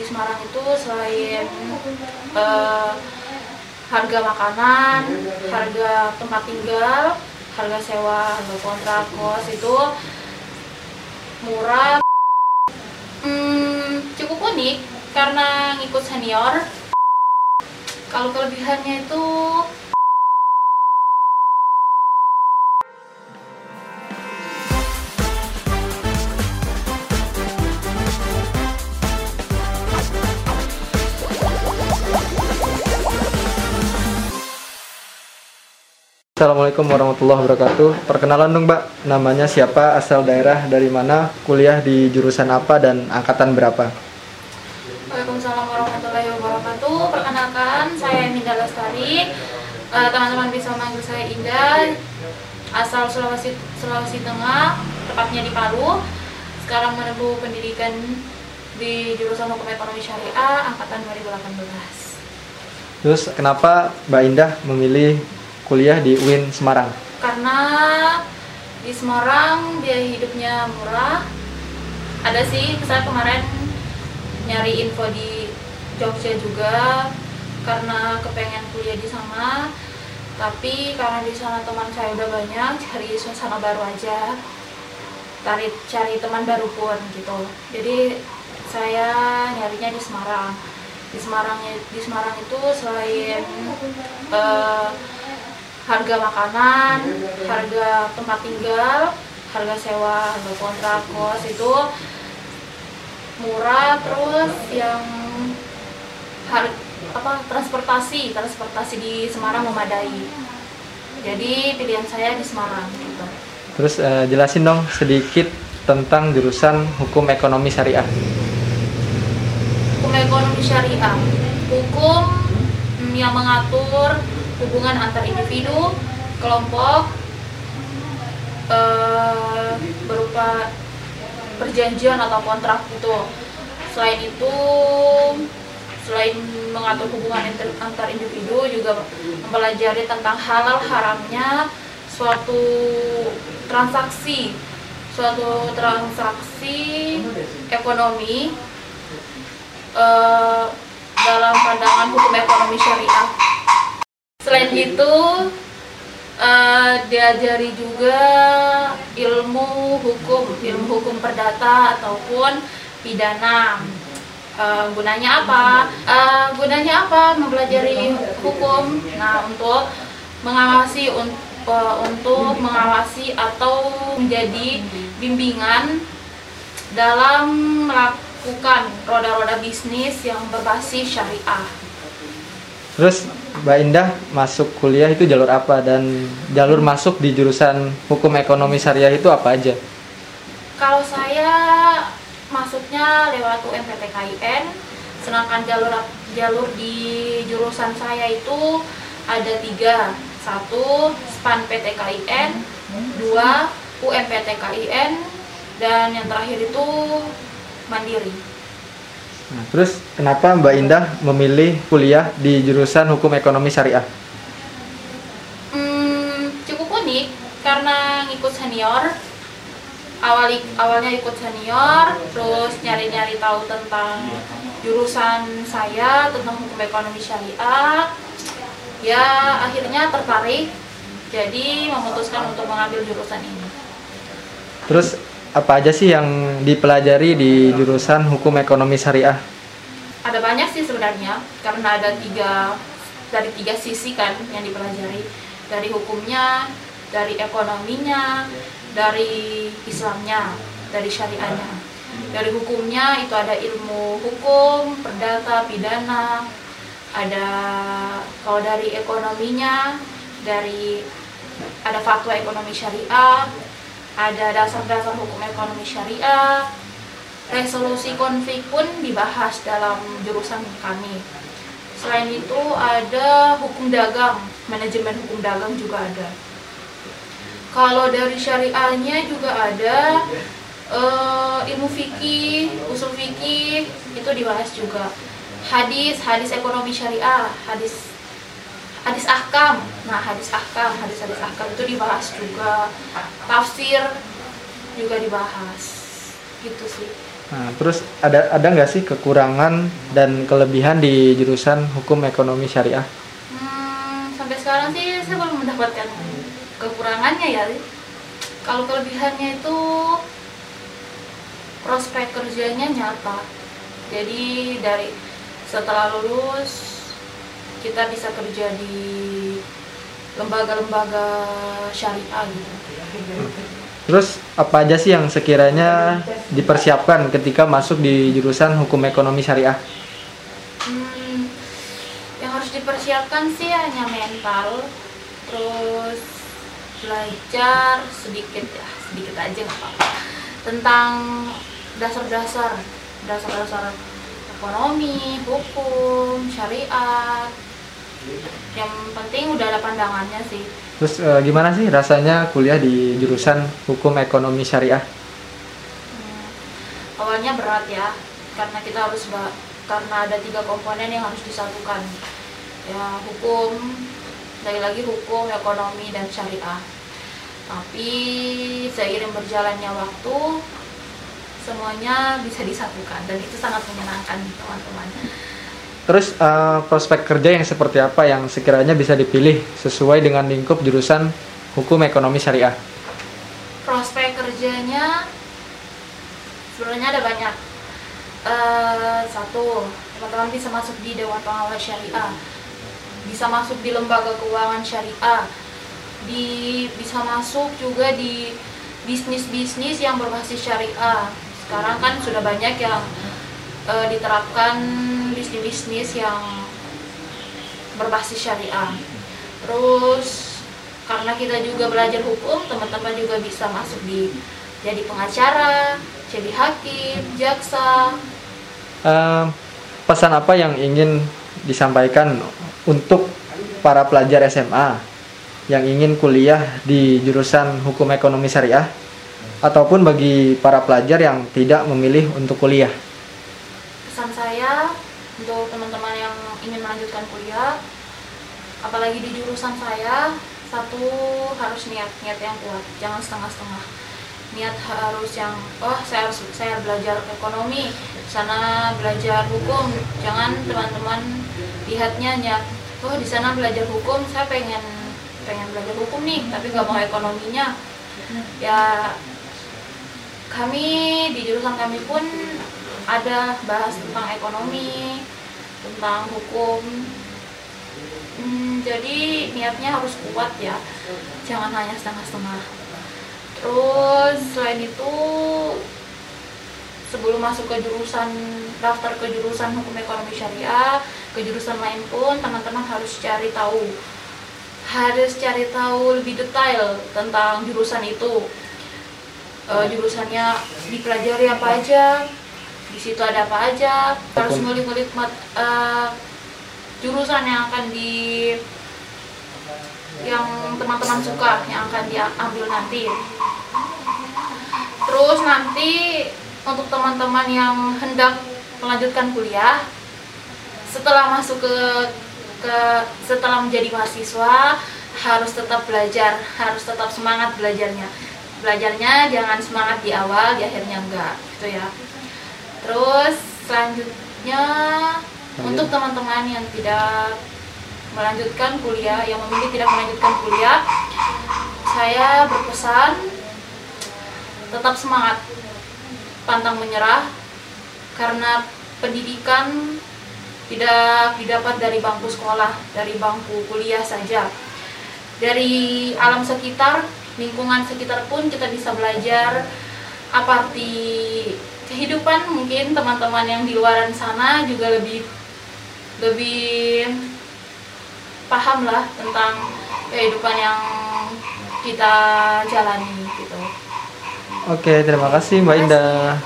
di Semarang itu selain eh, harga makanan, harga tempat tinggal, harga sewa, harga kontrak kos itu murah. Hmm, cukup unik karena ngikut senior. Kalau kelebihannya itu Assalamualaikum warahmatullahi wabarakatuh. Perkenalan dong, Mbak. Namanya siapa, asal daerah, dari mana, kuliah di jurusan apa dan angkatan berapa? Waalaikumsalam warahmatullahi wabarakatuh. Perkenalkan, saya Minda Lestari. Eh, Teman-teman bisa manggil saya Indah. Asal Sulawesi Sulawesi Tengah, tepatnya di Palu. Sekarang menempuh pendidikan di jurusan Hukum Ekonomi Syariah angkatan 2018. Terus kenapa Mbak Indah memilih kuliah di UIN Semarang? Karena di Semarang biaya hidupnya murah. Ada sih, saya kemarin nyari info di Jogja juga karena kepengen kuliah di sana. Tapi karena di sana teman saya udah banyak, cari suasana baru aja. Cari cari teman baru pun gitu. Jadi saya nyarinya di Semarang. Di Semarang di Semarang itu selain eh, harga makanan, harga tempat tinggal, harga sewa, harga kontrak kos itu murah terus yang har apa transportasi transportasi di Semarang memadai. Jadi pilihan saya di Semarang gitu. Terus eh, jelasin dong sedikit tentang jurusan Hukum Ekonomi Syariah. hukum ekonomi syariah. Hukum yang mengatur hubungan antar individu kelompok eh, berupa perjanjian atau kontrak gitu selain itu selain mengatur hubungan antar individu juga mempelajari tentang halal haramnya suatu transaksi suatu transaksi ekonomi eh, dalam pandangan hukum ekonomi syariah. Selain itu, eh, diajari juga ilmu hukum, ilmu hukum perdata ataupun pidana. Eh, gunanya apa? Eh, gunanya apa? Mempelajari hukum. Nah, untuk mengawasi un- eh, untuk mengawasi atau menjadi bimbingan dalam melakukan roda-roda bisnis yang berbasis syariah. Terus Mbak Indah masuk kuliah itu jalur apa dan jalur masuk di jurusan Hukum Ekonomi Syariah itu apa aja? Kalau saya masuknya lewat UMPTKIN, sedangkan jalur jalur di jurusan saya itu ada tiga, satu SPAN PTKIN, dua UMPTKIN, dan yang terakhir itu Mandiri. Nah, terus kenapa Mbak Indah memilih kuliah di jurusan Hukum Ekonomi Syariah? Hmm, cukup unik karena ngikut senior. Awal awalnya ikut senior, terus nyari-nyari tahu tentang jurusan saya tentang hukum ekonomi syariah. Ya akhirnya tertarik, jadi memutuskan untuk mengambil jurusan ini. Terus apa aja sih yang dipelajari di jurusan Hukum Ekonomi Syariah? Ada banyak sih sebenarnya, karena ada tiga dari tiga sisi kan yang dipelajari dari hukumnya, dari ekonominya, dari Islamnya, dari syariahnya. Dari hukumnya itu ada ilmu hukum, perdata, pidana, ada kalau dari ekonominya dari ada fatwa ekonomi syariah, ada dasar-dasar hukum ekonomi syariah, resolusi konflik pun dibahas dalam jurusan kami. Selain itu ada hukum dagang, manajemen hukum dagang juga ada. Kalau dari syariahnya juga ada eh, ilmu fikih, usul fikih itu dibahas juga. Hadis, hadis ekonomi syariah, hadis hadis ahkam. Nah, hadis ahkam, hadis-hadis ahkam itu dibahas juga. Tafsir juga dibahas. Gitu sih. Nah, terus ada ada nggak sih kekurangan dan kelebihan di jurusan hukum ekonomi syariah? Hmm, sampai sekarang sih saya belum mendapatkan kekurangannya ya. Kalau kelebihannya itu prospek kerjanya nyata. Jadi dari setelah lulus kita bisa kerja di lembaga-lembaga syariah gitu. Terus apa aja sih yang sekiranya dipersiapkan ketika masuk di jurusan hukum ekonomi syariah? Hmm, yang harus dipersiapkan sih hanya mental, terus belajar sedikit ya, sedikit aja nggak apa-apa tentang dasar-dasar, dasar-dasar ekonomi, hukum, syariat. Yang penting udah ada pandangannya sih. Terus eh, gimana sih rasanya kuliah di jurusan hukum ekonomi syariah? Hmm, awalnya berat ya karena kita harus karena ada tiga komponen yang harus disatukan ya hukum lagi-lagi hukum ekonomi dan syariah tapi seiring berjalannya waktu semuanya bisa disatukan dan itu sangat menyenangkan teman-teman Terus eh, prospek kerja yang seperti apa yang sekiranya bisa dipilih sesuai dengan lingkup jurusan hukum ekonomi syariah? prospek kerjanya sebenarnya ada banyak. Eh, satu teman-teman bisa masuk di dewan pengawas syariah. Bisa masuk di lembaga keuangan syariah. Di bisa masuk juga di bisnis-bisnis yang berbasis syariah. Sekarang kan sudah banyak yang eh, diterapkan bisnis-bisnis yang berbasis syariah. Terus karena kita juga belajar hukum teman-teman juga bisa masuk di jadi pengacara jadi hakim jaksa. Eh, pesan apa yang ingin disampaikan untuk para pelajar SMA yang ingin kuliah di jurusan hukum ekonomi syariah? Ataupun bagi para pelajar yang tidak memilih untuk kuliah? Pesan saya untuk teman-teman yang ingin melanjutkan kuliah. Apalagi di jurusan saya satu harus niat niat yang kuat jangan setengah-setengah. Niat harus yang oh saya harus saya belajar ekonomi sana belajar hukum. Jangan teman-teman lihatnya niat oh di sana belajar hukum saya pengen pengen belajar hukum nih tapi nggak mau ekonominya. Ya kami di jurusan kami pun ada bahas tentang ekonomi, tentang hukum. Hmm, jadi niatnya harus kuat ya, jangan hanya setengah-setengah. Terus selain itu sebelum masuk ke jurusan daftar ke jurusan hukum ekonomi syariah, ke jurusan lain pun teman-teman harus cari tahu harus cari tahu lebih detail tentang jurusan itu Eh, jurusannya dipelajari apa aja di situ ada apa aja. Harus ngulik-ngulik eh, jurusan yang akan di yang teman-teman suka yang akan diambil nanti. Terus nanti untuk teman-teman yang hendak melanjutkan kuliah setelah masuk ke ke setelah menjadi mahasiswa harus tetap belajar harus tetap semangat belajarnya. Belajarnya jangan semangat di awal di akhirnya enggak gitu ya terus selanjutnya untuk teman-teman yang tidak melanjutkan kuliah yang memilih tidak melanjutkan kuliah saya berpesan tetap semangat pantang menyerah karena pendidikan tidak didapat dari bangku sekolah dari bangku kuliah saja. Dari alam sekitar lingkungan sekitar pun kita bisa belajar apa arti kehidupan mungkin teman-teman yang di luaran sana juga lebih lebih paham lah tentang kehidupan yang kita jalani gitu. Oke, terima kasih Mbak Indah.